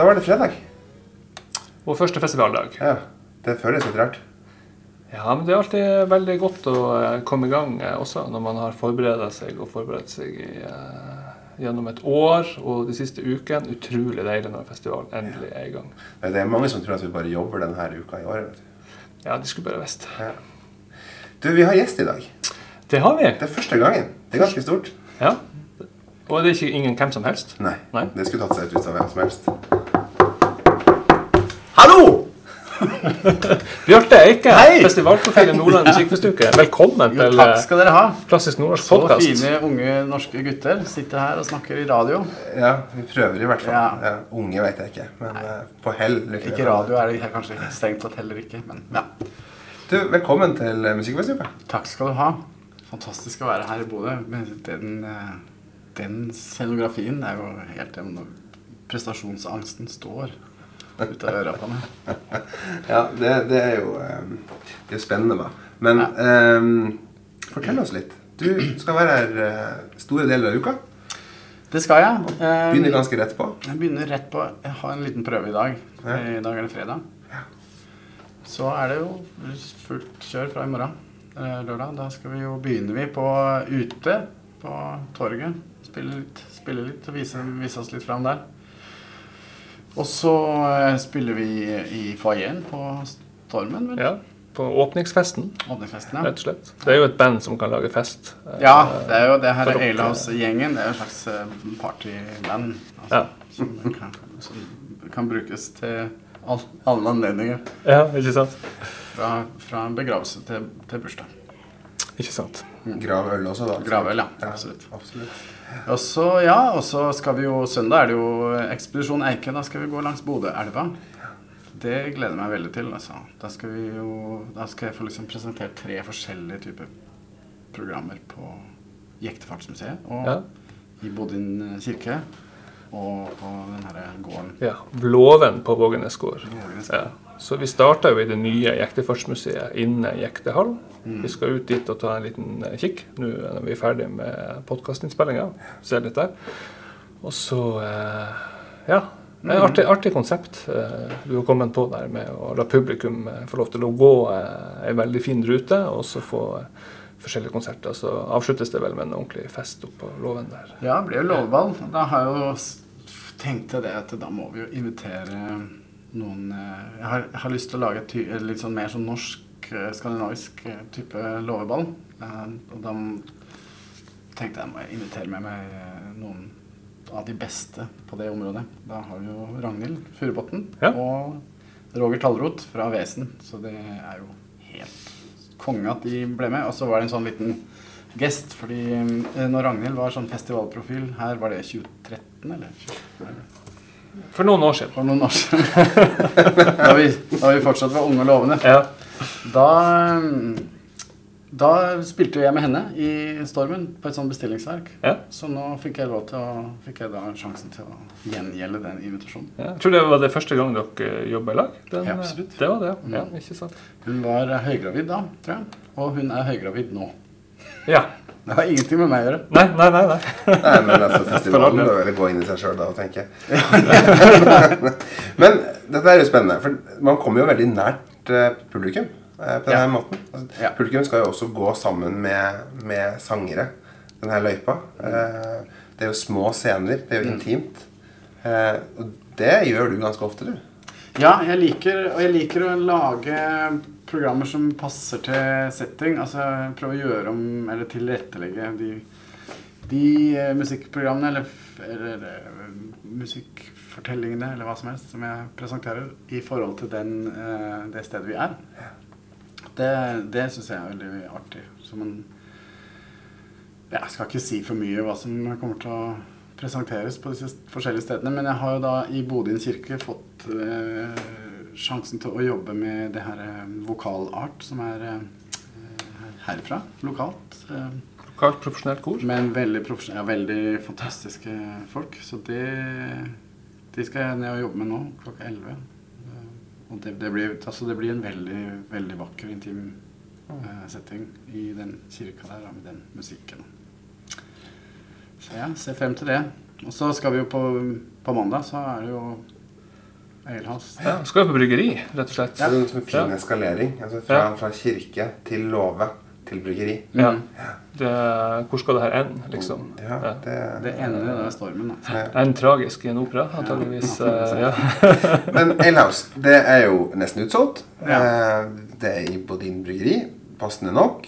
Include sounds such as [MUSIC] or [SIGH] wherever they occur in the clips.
Da var det fredag. Og første festivaldag. Ja. Det føles litt rart. Ja, men det er alltid veldig godt å eh, komme i gang eh, også, når man har forberedt seg og forberedt seg i, uh, gjennom et år og de siste ukene. Utrolig deilig når festivalen endelig er i gang. Det er mange som tror at vi bare jobber denne uka i året. Ja, de skulle bare visst. Ja. Du, vi har gjest i dag. Det har vi. Det er første gangen. Det er ganske stort. Ja. Og det er ikke ingen hvem som helst. Nei. Nei. Det skulle tatt seg ut av hvem som helst. [LAUGHS] Bjarte Eike, Hei! festivalprofil i Nordland musikkfestuke. Velkommen Jo, takk eh, skal dere ha. Klassisk nordnorsk Så fine unge norske gutter sitter her og snakker i radio. Ja, vi prøver i hvert fall. Ja. Ja, unge vet jeg ikke, men Nei. på hell. Lykkelig. Ikke radio er det kanskje strengt tatt heller ikke, men ja. Du, velkommen til eh, Takk skal du ha. Fantastisk å være her i Bodø. Men den, eh, den scenografien er jo helt når Prestasjonsangsten står ut av meg. Ja, det, det er jo eh, Det er spennende, da. Men eh, fortell oss litt. Du skal være her eh, store deler av uka. Det skal jeg. Begynner ganske rett på. Jeg begynner rett på Jeg har en liten prøve i dag. Ja. I dag er det fredag. Så er det jo fullt kjør fra i morgen. Lørdag. Da skal vi jo begynner vi på ute på torget. Spille litt, spille litt og vise, vise oss litt fram der. Og så eh, spiller vi i foajeen på Stormen, vel? Ja, på åpningsfesten, Åpningsfesten, ja. rett og slett. Det er jo et band som kan lage fest. Eh, Ja, det er jo det her dere- Alehouse-gjengen. Det er jo et slags eh, partyband. Altså, Ja. som, kan, som kan brukes til all, alle anledninger. Ja, ikke sant? Fra, fra begravelse til, til bursdag. Ikke sant. Gravøl også, da. Gravøl, ja. Ja, Absolutt. absolutt. Og så, ja, og så skal vi jo Søndag er det jo Ekspedisjon Eike. Da skal vi gå langs Bodøelva. Det gleder jeg meg veldig til. altså. Da skal vi jo, da skal jeg få liksom presentert tre forskjellige typer programmer på Jektefartsmuseet og Ja. i Bodin kirke. Og på den herre gården. Ja, Blåven på Vågenes gård. Vågenes Ja. Så vi starta jo i det nye Jektefartsmuseet inne i Jektehallen. Mm. Vi skal ut dit og ta en liten eh, kikk nå når vi er ferdig med podkastinnspillinga. Se litt der. Og så eh, Ja. Det er et artig, artig konsept eh, du har kommet på der med å la publikum få lov til å gå en veldig fin rute, og så få forskjellige konserter. Så avsluttes det vel med en ordentlig fest oppå låven der. Ja, det blir jo lovball. Da har jeg jo tenkt til det at da må vi jo invitere noen eh, Jeg har, jeg har lyst til å lage ty litt sånn mer sånn norsk, eh, skandinavisk eh, type låveball. Eh, Og da tenkte jeg må jeg invitere med meg eh, noen av de beste på det området. Da har vi jo Ragnhild Furubotn Ja. og Roger Tallroth fra Vesen. Så det er jo helt konge at de ble med. Og så var det en sånn liten gest, fordi eh, når Ragnhild var sånn festivalprofil her, var det 2013, eller? 2013, eller? For noen år siden. For noen år siden. [LAUGHS] da, vi, da vi fortsatt var unge og lovende. Ja. Da, da spilte jeg med henne i Stormen på et sånt bestillingsverk. Ja. Så nå fikk jeg, lov til å, fikk jeg da sjansen til å gjengjelde den invitasjonen. Ja, jeg tror det var det første gang dere jobba i lag. Den, Ja, absolutt. Det var det, ja. Sant? Hun var høygravid da, tror jeg. Og hun er høygravid nå. Ja. Det har ingenting med meg å gjøre. Nei, nei, nei. nei. [LAUGHS] Nei, men altså, festivalen bør vel gå inn i seg sjøl da og tenke. [LAUGHS] men dette er jo spennende, for man kommer jo veldig nært eh, publikum eh, på denne Ja. måten. Altså, Ja. Publikum skal jo også gå sammen med, med sangere, denne løypa. Mm. det er jo små scener, det er Mm. jo intimt. Eh, og det gjør du ganske ofte, du. Ja, jeg liker, og jeg liker å lage programmer som passer til setting. Altså prøve å gjøre om, eller tilrettelegge de, de eh, musikkprogrammene, eller, f- eller eh, musikkfortellingene, eller hva som helst, som jeg presenterer, i forhold til den, eh, det stedet vi er. Det, det syns jeg er veldig artig. Så man Jeg skal ikke si for mye hva som kommer til å presenteres på disse forskjellige stedene, men jeg har jo da i Bodø kirke fått eh, sjansen til å jobbe med det her eh, vokalart, som er eh, herfra, lokalt. Eh, Lokalt profesjonelt kor. men veldig, ja, veldig fantastiske folk. Så det de skal jeg ned og jobbe med nå klokka 11. Eh, Og det, det, blir, altså det blir en veldig, veldig vakker, intim uh, setting i den kirka der, med den musikken. Så ja, ser frem til det. Og så skal vi jo på, på mandag, så er det jo Ja, skal jo på bryggeri, rett og slett. Ja. Det er en fin eskalering. Altså fra, Ja. fra kirke til låve til bryggeri. Ja. Mm. Det, hvor skal det her ende, liksom? Ja, Ja. det, Det ender i den stormen. Da. En tragisk i en opera, antageligvis. Ja. eh, Ja. [LAUGHS] Men Alehouse, det er jo nesten utsolgt. Ja. Eh, Det er i Bodin bryggeri. Passende nok.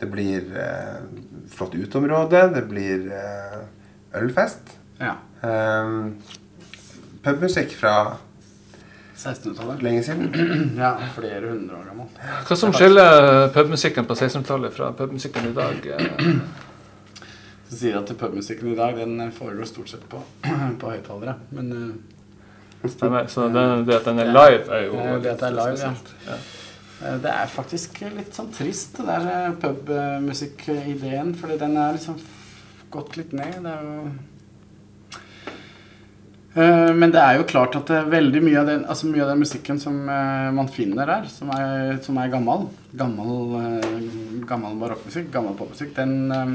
Det blir eh, flott uteområde. Det blir eh, ølfest. Ja. Um, pubmusikk fra 1600-tallet. lenge siden. [CLEARS THROAT] Ja, flere hundre år gammel. Hva som skiller pubmusikken på 1600-tallet fra pubmusikken i dag? eh? [CLEARS THROAT] Så sier at pubmusikken i dag den foregår stort sett på, [CLEARS THROAT] på høyttalere. Men eh, Stemmer. Så det, det at den er live, er jo Det at det er live, ja. spesielt. ja. eh, det er faktisk litt sånn trist, det der eh, pubmusikk-ideen. Fordi den er liksom gått litt ned. Det er jo Eh, Men det er jo klart at er veldig mye av den, altså mye av den musikken som eh, man finner der, som er, som er gammel, gammel, eh, gammel barokkmusikk, gammel popmusikk, den eh,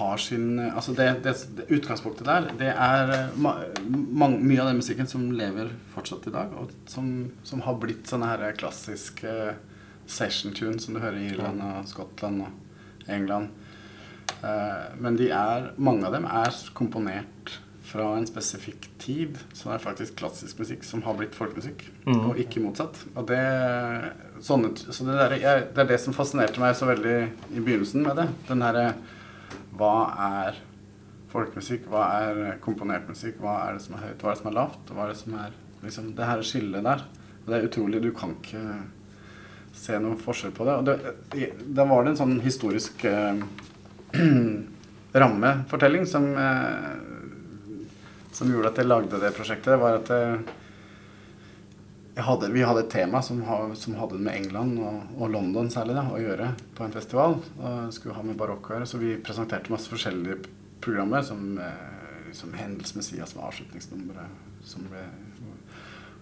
har sin Altså det, det, det utgangspunktet der, det er eh, ma, mang, mye av den musikken som lever fortsatt i dag, og som, som har blitt sånne her klassiske session tunes som du hører i Irland og Skottland og England. Eh, men de er, mange av dem er komponert fra en spesifikk tid, så er faktisk klassisk musikk som har blitt folkemusikk, Mm. og ikke motsatt. Og det, sånne, så det, der, jeg, det er det som fascinerte meg så veldig i begynnelsen med det. Den herre Hva er folkemusikk? Hva er komponert musikk? Hva er det som er høyt? Hva er det som er lavt? Hva er det som er liksom, Det her skillet der. Og det er utrolig. Du kan ikke se noen forskjell på det. Og det, da var det en sånn historisk eh, [CLEARS THROAT] rammefortelling som eh, som gjorde at jeg lagde det prosjektet, var at jeg, jeg hadde, vi hadde et tema som, som hadde med England og, og London særlig da, å gjøre på en festival. Og skulle ha med barokk å gjøre, så vi presenterte masse forskjellige programmer, som, eh, som Hendels Messias med avslutningsnummeret. Som ble,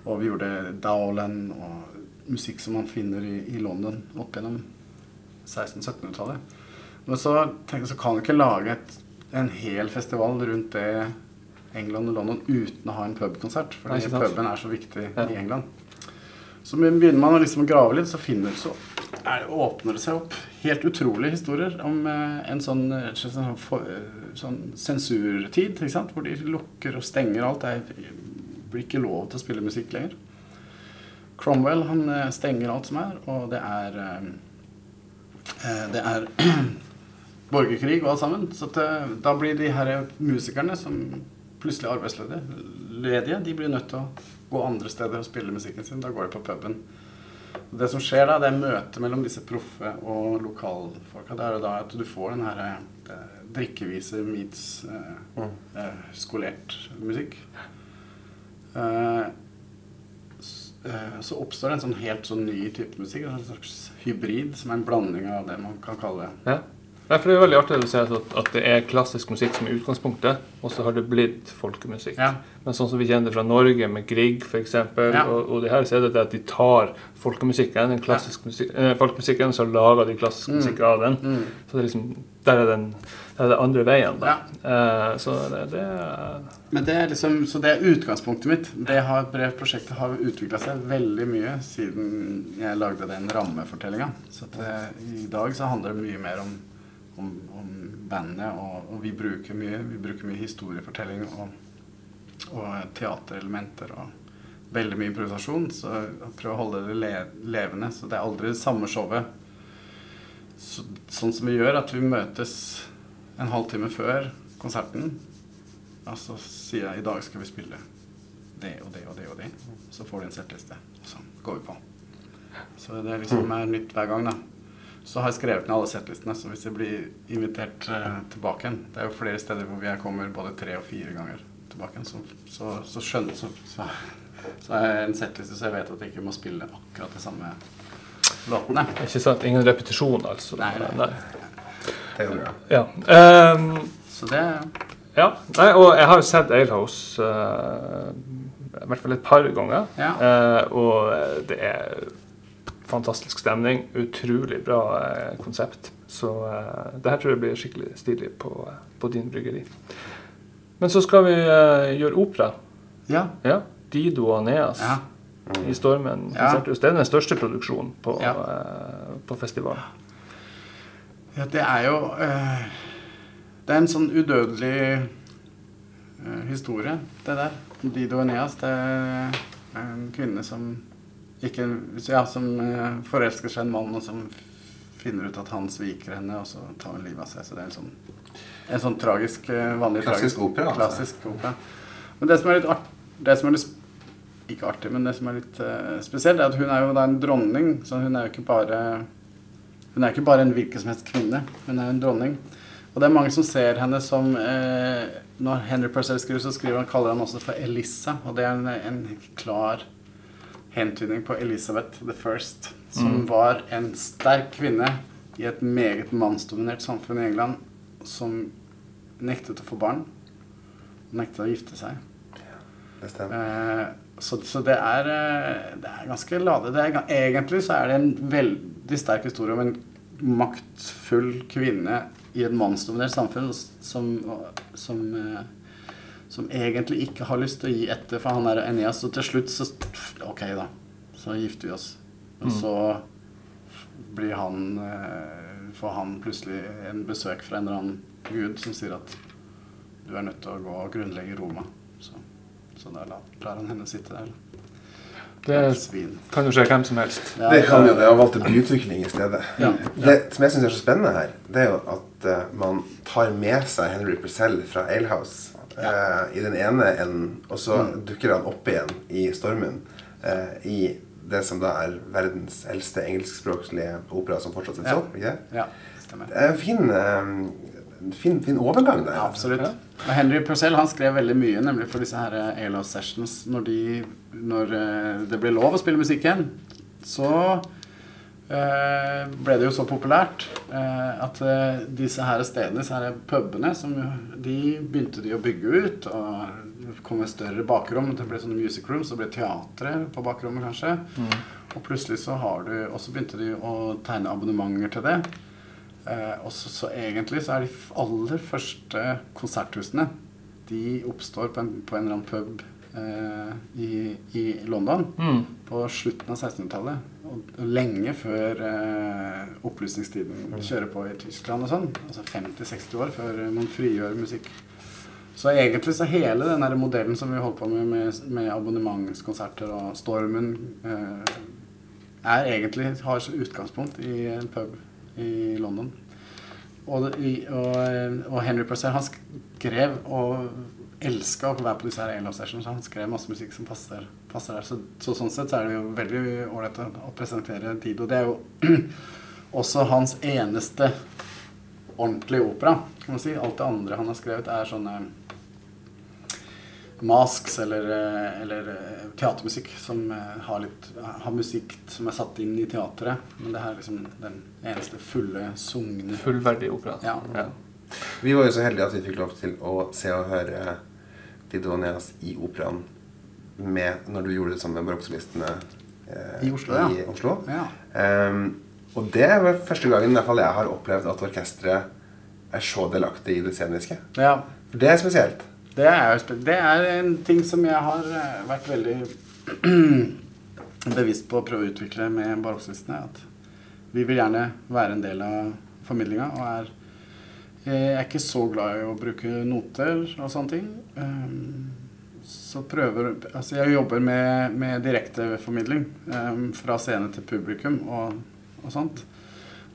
og vi gjorde Dowland og musikk som man finner i, i London opp gjennom 1600-1700-tallet. Men så tenkte jeg så kan du ikke lage et, en hel festival rundt det England og London uten å ha en pubkonsert. Fordi puben er så viktig Ja. i England. Så begynner man å liksom grave litt, så finner så er, åpner det seg opp helt utrolige historier om eh, en sånn, sånn, eh, sånn sensurtid, hvor de lukker og stenger alt. Det blir ikke lov til å spille musikk lenger. Cromwell han eh, stenger alt som er, og det er Det er [CLEARS THROAT] borgerkrig og alt sammen. Så eh, da blir de her musikerne som plutselig arbeidsledige, de blir nødt til å gå andre steder og spille musikken sin. Da går de på puben. Det som skjer da, det er møtet mellom disse proffe og lokalfolka. Det er da at du får den her eh, drikkevise meets eh, eh, skolert musikk. Eh, så oppstår en sånn helt sånn ny type musikk. En slags hybrid som er en blanding av det man kan kalle Ja. Nei, for Det er veldig artig å si at, at det er klassisk musikk som er utgangspunktet, og så har det blitt folkemusikk. Ja. Men sånn som vi kjenner det fra Norge, med Grieg f.eks., Ja. og, og det her så er det det at de tar folkemusikken, den klassiske musik, eh, folkemusikken, så lager de klassisk musikk av den. Mm. Så det er liksom, der er, den, der er det andre veien, da. Eh, så det, det er Men det er liksom, så det er utgangspunktet mitt. Det har, brev- prosjektet har utvikla seg veldig mye siden jeg lagde den rammefortellinga. Så det, i dag så handler det mye mer om, om, om bandet, og, og vi bruker mye, vi bruker mye historiefortelling og, og teaterelementer og veldig mye improvisasjon. Så jeg prøver å holde det le, levende. Så det er aldri det samme showet. Så, sånn som vi gjør, at vi møtes en halvtime før konserten. Og så sier jeg i dag skal vi spille det og det og det og det. Så får du en settliste, så går vi på. Så det liksom er nytt hver gang, da. Så har jeg skrevet ned alle settlistene, så hvis jeg blir invitert eh, tilbake igjen Det er jo flere steder hvor jeg kommer både tre og fire ganger tilbake igjen, så, så, så skjønner så, så, så er jeg en settliste, så jeg vet at jeg ikke må spille akkurat det samme låtene. ikke sant, ingen repetisjon, altså. Nei, nei. Det er jo bra. Ja. Um, Så det ja. Nei, og jeg har jo sett Alehouse uh, i hvert fall et par ganger. Ja. uh, og eh, det er fantastisk stemning. Utrolig bra eh, konsept. Så eh, det her tror jeg blir skikkelig stilig på, eh, på din bryggeri. Men så skal vi gjøre opera. Ja. Ja. Dido og Aneas Ja. i Stormen Ja. Det er den største produksjonen på, Ja. på festivalen. Ja, det er jo eh, Det er en sånn udødelig eh, historie, det der. Dido Eneas. Det er en kvinne som ikke Ja, som eh, forelsker seg en mann, og som finner ut at han sviker henne, og så tar hun livet av seg. Så det er en sånn, en sånn tragisk eh, vanlig Klassisk tragisk, opera, altså. Klassisk opera. Men det som er litt art, det som er litt ikke artig, men det som er litt uh, spesielt, er at hun er jo da en dronning. Så hun er jo ikke bare Hun er ikke bare en hvilken som helst kvinne. Hun er jo en dronning. Og det er mange som ser henne som eh, Når Henry Purcell skriver, så skriver han, kaller han også for Elissa. Og det er en, en klar hentydning på Elizabeth the First, som var en sterk kvinne i et meget mannsdominert samfunn i England, som nektet å få barn. Nektet å gifte seg. Det stemmer. Eh, så, så det er, eh, det er ganske ladet. Det er, egentlig så er det en veldig sterk historie om en maktfull kvinne i et mannsdominert samfunn som, som, eh, som egentlig ikke har lyst til å gi etter for han er Enias. Og til slutt så Ok, da. Så gifter vi oss. Og så blir han eh, Får han plutselig en besøk fra en eller annen gud som sier at du er nødt til å gå og grunnlegge Roma. Så, så da lar han henne sitte der. Det kan jo skje hvem som helst. Ja, Det kan jo det. Han valgte byutvikling i stedet. Ja. Det som jeg syns er så spennende her, det er jo at uh, man tar med seg Henry Purcell fra Alehouse eh, i den ene enden, og så Mm. dukker han opp igjen i Stormen eh, i det som da er verdens eldste engelskspråklige opera som fortsatt settes Ja. opp. ikke det? Ja, stemmer. Det er en fin, eh, fin, fin overgang der. Ja, absolutt. Og Henry Purcell han skrev veldig mye nemlig for disse her ALO Sessions. Når, de, når eh, det ble lov å spille musikk igjen, så eh, ble det jo så populært eh, at eh, disse her stedene, disse her pubene, som, de begynte de å bygge ut. og det kom et større bakrom. Det ble sånne music rooms, så ble teatre på bakrommet kanskje. Og plutselig så har du Og så begynte de å tegne abonnementer til det. Eh, og så, så egentlig så er de aller første konserthusene De oppstår på en, på en eller annen pub eh, i, i London Mm. på slutten av 1600-tallet. Lenge før eh, opplysningstiden kjører på i Tyskland og sånn. Altså 50-60 år før man frigjør musikk. Så egentlig så hele den der modellen som vi holdt på med med, med abonnementskonserter og Stormen, eh, er egentlig har så utgangspunkt i en pub i London. Og, og, og Henry Purcell han skrev og elska å være på disse her A-Love Sessions. Han skrev masse musikk som passer, passer der. Så, så sånn sett så er det jo veldig ålreit å, å presentere Dido. Det er jo [CLEARS THROAT] også hans eneste ordentlige opera, kan man si. Alt det andre han har skrevet, er sånne masks eller, eh, eller eh, teatermusikk som eh, har, litt, har musikk som er satt inn i teatret. Men det her er liksom den eneste fulle, sugne Fullverdig opera. Ja. Vi var jo så heldige at vi fikk lov til å se og høre Dido Neas i operaen med, når du gjorde det sammen med barokksolistene eh, I Oslo, ja. Oslo. Ja. Um, og det var første gangen i hvert fall jeg har opplevd at orkesteret er så delaktig i det sceniske. ja. For det er spesielt. Det er, det er en ting som jeg har eh, vært veldig [CLEARS THROAT] bevisst på å prøve å utvikle med barokksolistene. At vi vil gjerne være en del av formidlinga. Og er, jeg er ikke så glad i å bruke noter og sånne ting. Um, så prøver Altså, jeg jobber med, med direkteformidling um, fra scene til publikum og, og sånt.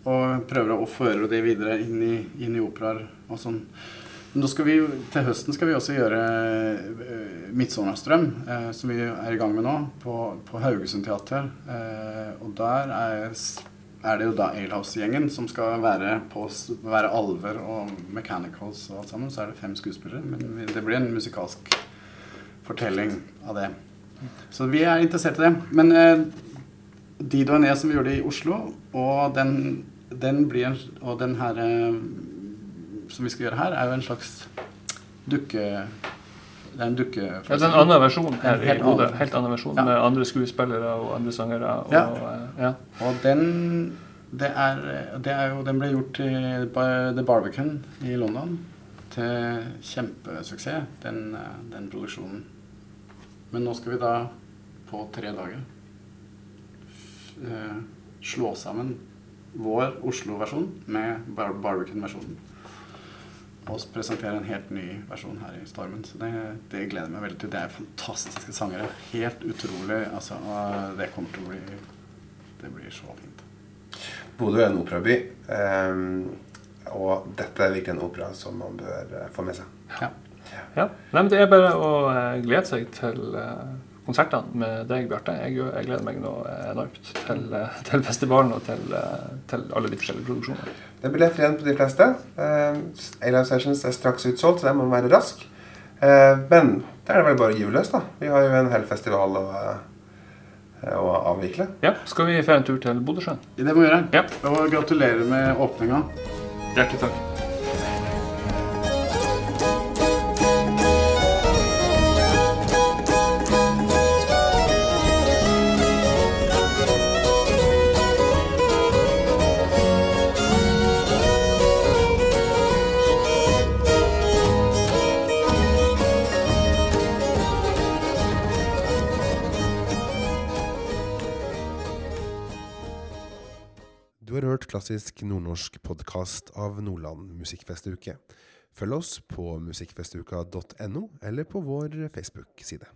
Og prøver å føre det videre inn i, inn i operaer og sånn. Skal vi, til høsten skal vi også gjøre Midtsommerstrøm, eh, som vi er i gang med nå, på, på Haugesund teater. Eh, og der er, s- er det jo da Alehouse-gjengen som skal være, på, være alver og mechanicals og alt sammen. Så er det fem skuespillere, men det blir en musikalsk fortelling av det. Så vi er interessert i det. Men eh, Dido og Ned som vi gjorde i Oslo, og den, den blir Og den her eh, som vi skal gjøre her, er jo en slags dukke... Det er en dukke... Ja, det er en annen versjon her En i helt Bodø. annen. Helt annen versjon Ja. med andre skuespillere og andre sangere. Og, Ja. eh, ja. Og den det er, det er jo, Den ble gjort i The Barbican i London til kjempesuksess, den, eh, den produksjonen. Men nå skal vi da på tre dager eh, slå sammen vår Oslo-versjon med Barbican-versjonen. Og presentere en helt ny versjon her i Stormen. Så det, det gleder jeg meg veldig til. Det er fantastiske sangere. Helt utrolig. Altså, og det kommer til å bli Det blir så fint. Bodø er en operaby. um, og dette er virkelig en opera som man bør eh, få med seg. Ja. Ja. Nei, men Det er bare å eh, glede seg til eh, konsertene med deg, Bjarte. Jeg, jeg gleder meg nå eh, enormt til, eh, til festivalen og til, eh, til alle de forskjellige produksjonene. Det er billetter igjen på de fleste. Uh, A-Live Sessions er straks utsolgt, så der må man være rask. Eh, men da er det vel bare å gyve løs, da. Vi har jo en hel festival å, eh, å avvikle. Ja, Skal vi få en tur til Bodøsjøen? Det må vi gjøre. Ja. Og gratulerer med åpninga. Hjertelig takk. Klassisk nordnorsk podkast av Nordland musikkfestuke. Følg oss på musikkfestuka.no eller på vår Facebook-side.